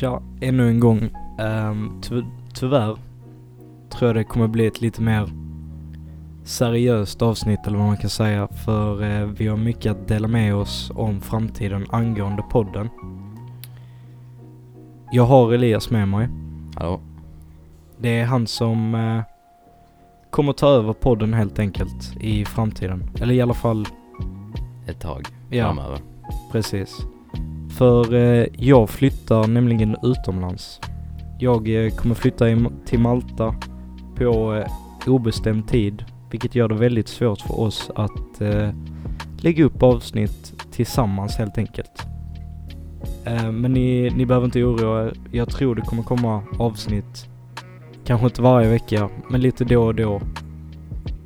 Tja, ännu en gång. Um, ty tyvärr tror jag det kommer bli ett lite mer seriöst avsnitt eller vad man kan säga. För uh, vi har mycket att dela med oss om framtiden angående podden. Jag har Elias med mig. Hallå? Det är han som uh, kommer ta över podden helt enkelt i framtiden. Eller i alla fall... Ett tag Ja. framöver. Precis. För eh, jag flyttar nämligen utomlands. Jag eh, kommer flytta till Malta på eh, obestämd tid. Vilket gör det väldigt svårt för oss att lägga upp avsnitt tillsammans helt enkelt. Men ni, ni behöver inte oroa er. Jag tror det kommer komma avsnitt. Kanske inte varje vecka, men lite då och då.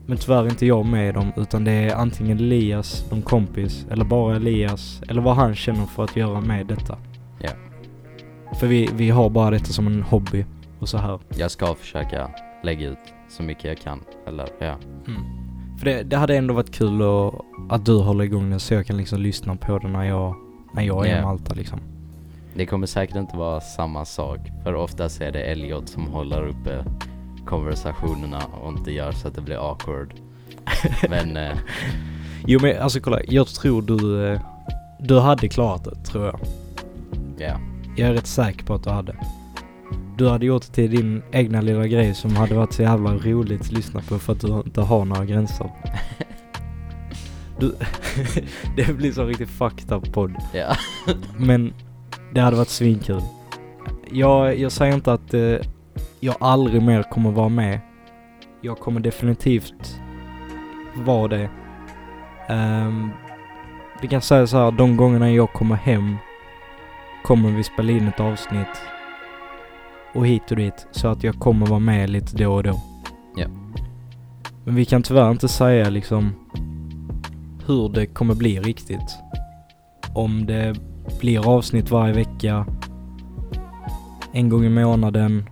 Men tyvärr är inte jag med i dem utan det är antingen Elias, någon kompis, eller bara Elias, eller vad han känner för att göra med detta. Ja. För vi, vi har bara detta som en hobby och så här. Jag ska försöka lägga ut så mycket jag kan. Eller ja. För det, det hade ändå varit kul att, att du håller igång den så jag kan liksom lyssna på det när jag, när jag är i Ja. Malta liksom. Det kommer säkert inte vara samma sak. För oftast är det Elliot som håller uppe konversationerna och inte gör så att det blir awkward. Men eh, Jo men alltså kolla, jag tror du, eh, du hade klarat det tror jag. ja. Jag är rätt säker på att du hade. Du hade gjort det till din egna lilla grej som hade varit så jävla roligt att lyssna på för att du inte har några gränser. Du, det blir så riktigt fucked up podd. Ja. Men det hade varit svinkul. Jag, jag säger inte att eh, jag aldrig mer kommer vara med. Jag kommer definitivt vara det. Um, vi kan säga så här, de gångerna jag kommer hem kommer vi spela in ett avsnitt och hit och dit så att jag kommer vara med lite då och då. Ja. Men vi kan tyvärr inte säga liksom hur det kommer bli riktigt. Om det blir avsnitt varje vecka, en gång i månaden,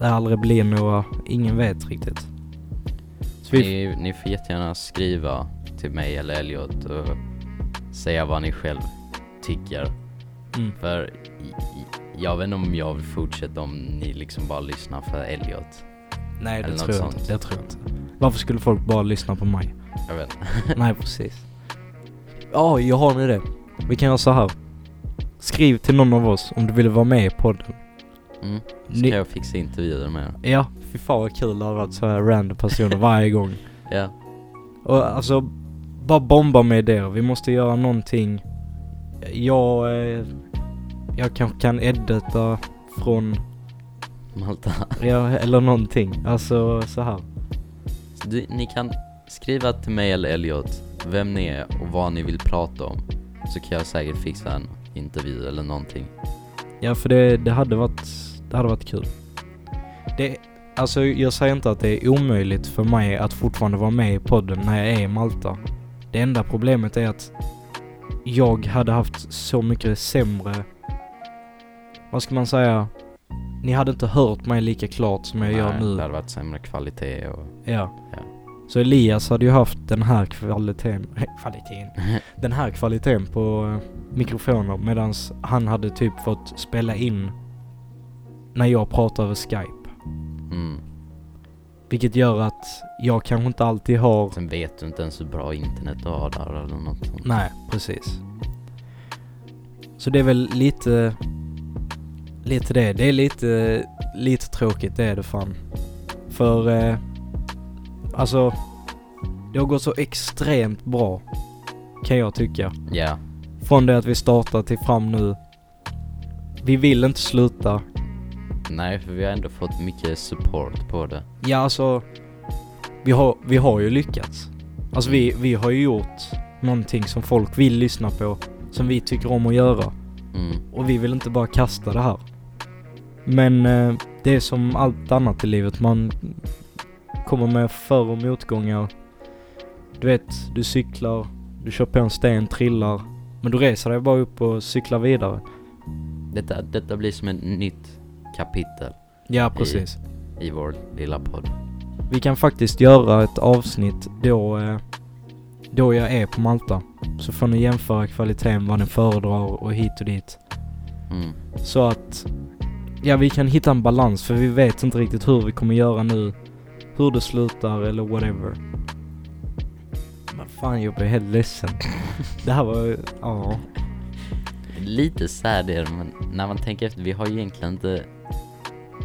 det aldrig blir några, ingen vet riktigt. Så vi, Ni, ni får jättegärna skriva till mig eller Elliot och säga vad ni själv tycker. mm, För jag vet inte om jag vill fortsätta om ni liksom bara lyssnar för Elliot. nej det tror jag inte, det tror jag inte. Varför skulle folk bara lyssna på mig? Jag vet Nej, precis. Ja, jag har en idé. Vi kan göra så här. Skriv till någon av oss om du vill vara med i podden. Mm. Så Ni- jag fixa intervjuer med er. Ja, fy fan vad kul det hade varit så här random personer varje gång. Ja. Och alltså, bara bomba med idéer. Vi måste göra någonting. Jag, eh, jag kanske kan edita från, Malta. ja, eller någonting. Alltså så här. Du, ni kan skriva till mig eller Elliot vem ni är och vad ni vill prata om. Så kan jag säkert fixa en intervju eller någonting. Ja, för det, det hade varit, det hade varit kul. Det, alltså jag säger inte att det är omöjligt för mig att fortfarande vara med i podden när jag är i Malta. Det enda problemet är att jag hade haft så mycket sämre, vad ska man säga, ni hade inte hört mig lika klart som jag gör Nej, nu. Det hade varit sämre kvalitet och... Ja. Ja. Så Elias hade ju haft den här kvaliteten, kvaliteten, den här kvaliteten på eh, mikrofoner medan han hade typ fått spela in när jag pratar över Skype. Mm. Vilket gör att jag kanske inte alltid har... Sen vet du inte ens hur bra internet du har där eller något sånt. Nej, precis. Så det är väl lite... Lite det. Det är lite, lite tråkigt, det är det fan. För... Eh, alltså... Det har gått så extremt bra. Kan jag tycka. Ja. Från det att vi startar till fram nu. Vi vill inte sluta. Nej, för vi har ändå fått mycket support på det. Ja, alltså. Vi har, vi har ju lyckats. Alltså vi, vi har ju gjort någonting som folk vill lyssna på. Som vi tycker om att göra. Mm. Och vi vill inte bara kasta det här. Men eh, det är som allt annat i livet. Man kommer med för och motgångar. Du vet, du cyklar, du kör på en sten, trillar. Men du reser dig bara upp och cyklar vidare. Detta, detta blir som ett nytt kapitel Ja, precis. i vår lilla podd. Vi kan faktiskt göra ett avsnitt då, eh, då jag är på Malta. Så får ni jämföra kvaliteten, vad ni föredrar och hit och dit. Mm. Så att ja, vi kan hitta en balans för vi vet inte riktigt hur vi kommer göra nu. Hur det slutar eller whatever. Men fan jag blir helt ledsen. det här var, ja. Lite sad är det, men när man tänker efter, vi har ju egentligen inte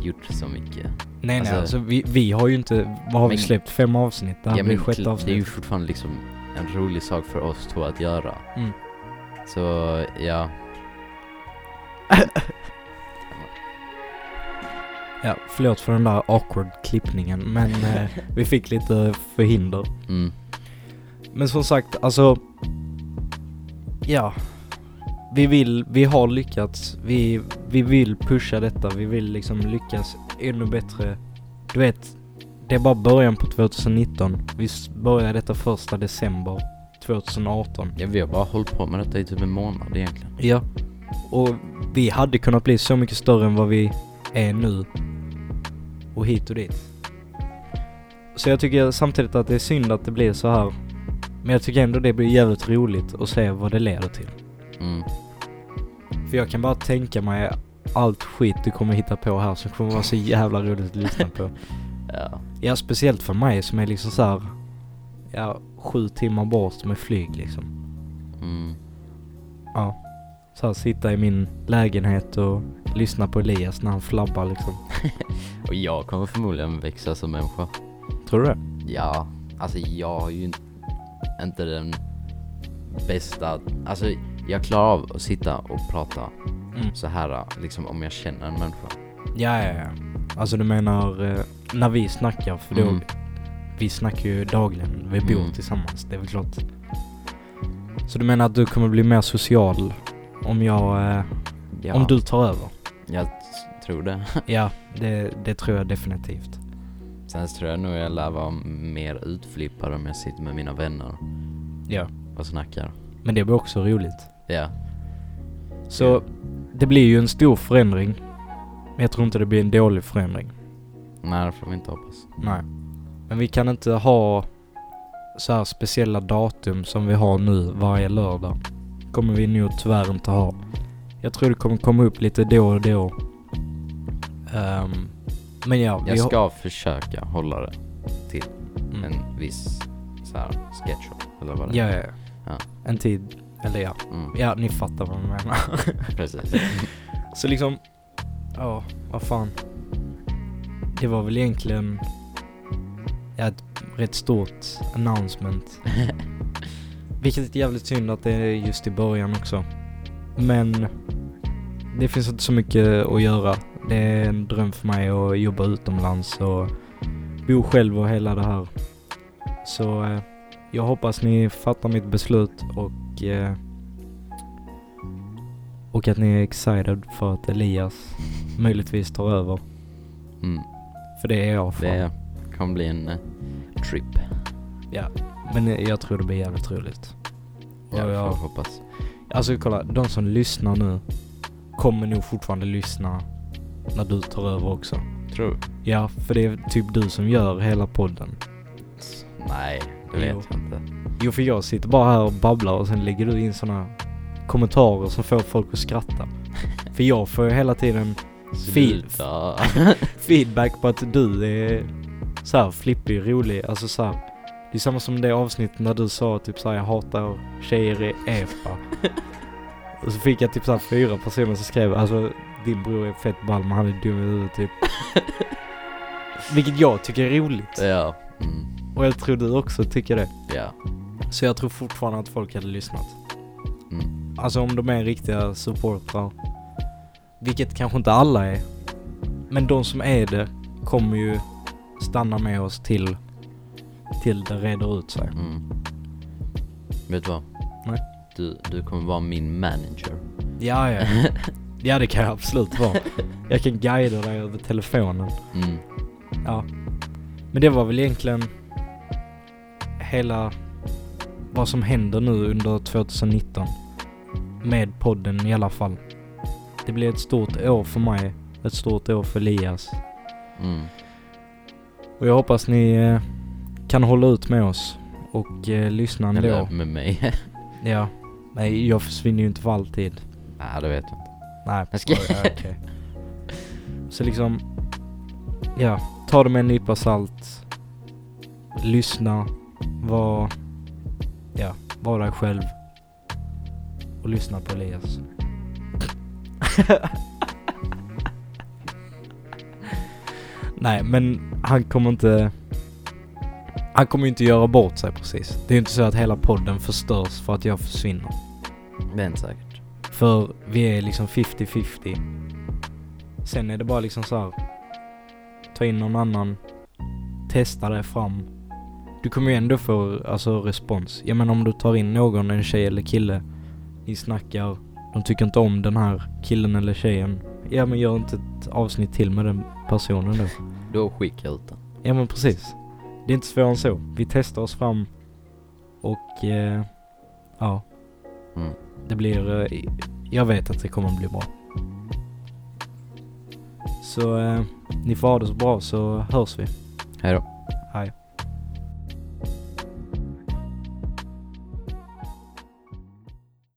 gjort så mycket. Nej nej Alltså- alltså vi, vi har ju inte, vad har vi Men- släppt? Fem avsnitt? Det här blir men sjätte avsnitt. det är ju fortfarande liksom en rolig sak för oss två att göra. Mm. Så, ja. Ja, förlåt för den där awkward klippningen men eh, vi fick lite förhinder. Mm. Men som sagt, alltså... Ja. Vi vill, vi har lyckats. Vi, vi vill pusha detta. Vi vill liksom lyckas ännu bättre. Du vet, det är bara början på 2019. Vi börjar detta första december 2018. ja, vi har bara hållit på med detta i typ en månad egentligen. Ja. Och vi hade kunnat bli så mycket större än vad vi är nu. Och hit och dit. Så jag tycker samtidigt att det är synd att det blir så här. Men jag tycker ändå det blir jävligt roligt att se vad det leder till. Mm. För jag kan bara tänka mig allt skit du kommer hitta på här som kommer vara så jävla roligt att lyssna på. Ja. Ja, speciellt för mig som är liksom så här. Ja, sju timmar bort med flyg liksom. Mm. Ja. Så här, sitta i min lägenhet och lyssna på Elias när han flabbar liksom. Och jag kommer förmodligen växa som människa. Tror du det? Ja, alltså jag har ju inte- inte den bästa, alltså jag klarar av att sitta och prata Mm. så här liksom om jag känner en människa. Ja, ja, ja. Alltså du menar eh, när vi snackar, för då, Mm. vi snackar ju dagligen, vi bor Mm. tillsammans, det är väl klart. Så du menar att du kommer bli mer social om jag, eh, Ja, om du tar över? jag tror det. Ja, det, det tror jag definitivt. Sen tror jag nog jag lär vara mer utflippad om jag sitter med mina vänner Ja. och snackar. Men det blir också roligt. Ja, Så det blir ju en stor förändring. Men jag tror inte det blir en dålig förändring. nej det får vi inte hoppas. Nej. Men vi kan inte ha så här speciella datum som vi har nu varje lördag. Kommer vi nog tyvärr inte ha. Jag tror det kommer komma upp lite då och då. Ehm, men ja, vi Jag har- ska försöka hålla det till Mm. en viss så här sketch eller vad det är. Ja, ja. Ja. En tid. Eller ja. Mm, Ja, ni fattar vad jag menar. precis. Så liksom, ja, vad fan. Det var väl egentligen ja, ett rätt stort announcement. Vilket är jävligt synd att det är just i början också. Men det finns inte så mycket att göra. Det är en dröm för mig att jobba utomlands och bo själv och hela det här. Så eh, jag hoppas ni fattar mitt beslut och eh, och att ni är excited för att Elias möjligtvis tar över. Mm. För det är jag fan. Det kommer bli en eh, trip. Ja. Men jag tror det blir jävligt roligt. Och Jag jag, hoppas. alltså kolla, de som lyssnar nu kommer nog fortfarande lyssna när du tar över också. Tror du? Ja, för det är typ du som gör hela podden. Nej, det vet Jo. jag inte. Jo, för jag sitter bara här och babblar och sen lägger du in såna kommentarer som får folk att skratta. för jag får ju hela tiden Sluta. feedback på att du är så här flippig, rolig, alltså så här. Det är samma som det avsnittet när du sa typ såhär jag hatar tjejer i EFA. och så fick jag typ såhär fyra personer som skrev alltså din bror är fett ball men han är dum i huvudet typ. Vilket jag tycker är roligt. ja. Mm. Och jag tror du också tycker det. Ja. Så jag tror fortfarande att folk hade lyssnat. Mm. Alltså om de är riktiga supportrar. Vilket kanske inte alla är. Men de som är det kommer ju stanna med oss till, till det reder ut sig. Mm. Vet du vad? Nej. Du, du kommer vara min manager. Ja, ja. Ja, det kan jag absolut vara. Jag kan guida dig över telefonen. Mm. Ja. Men det var väl egentligen hela vad som händer nu under 2019. Med podden i alla fall. Det blir ett stort år för mig. Ett stort år för Elias. Mm. Och jag hoppas ni eh, kan hålla ut med oss och eh, lyssna ändå. Eller med mig. Ja. Nej, jag försvinner ju inte för alltid. Nej, det vet jag inte. Nej, Jag ska- ja, okej. Så liksom, ja, ta det med en nypa salt. Lyssna, var, ja, var dig själv. Och lyssna på Elias. Nej, men han kommer inte... Han kommer ju inte göra bort sig precis. Det är ju inte så att hela podden förstörs för att jag försvinner. Det är inte säkert. För vi är liksom 50-50. Sen är det bara liksom så här. Ta in någon annan. Testa det fram. Du kommer ju ändå få alltså respons. Jag menar om du tar in någon, en tjej eller kille. Ni snackar. De tycker inte om den här killen eller tjejen. Ja men gör inte ett avsnitt till med den personen då. Då skickar jag ut den. Ja men precis. Det är inte svårare än så. Vi testar oss fram. Och eh, ja. Mm. Det blir, eh, jag vet att det kommer att bli bra. Så eh, ni får ha det så bra så hörs vi. Hej då.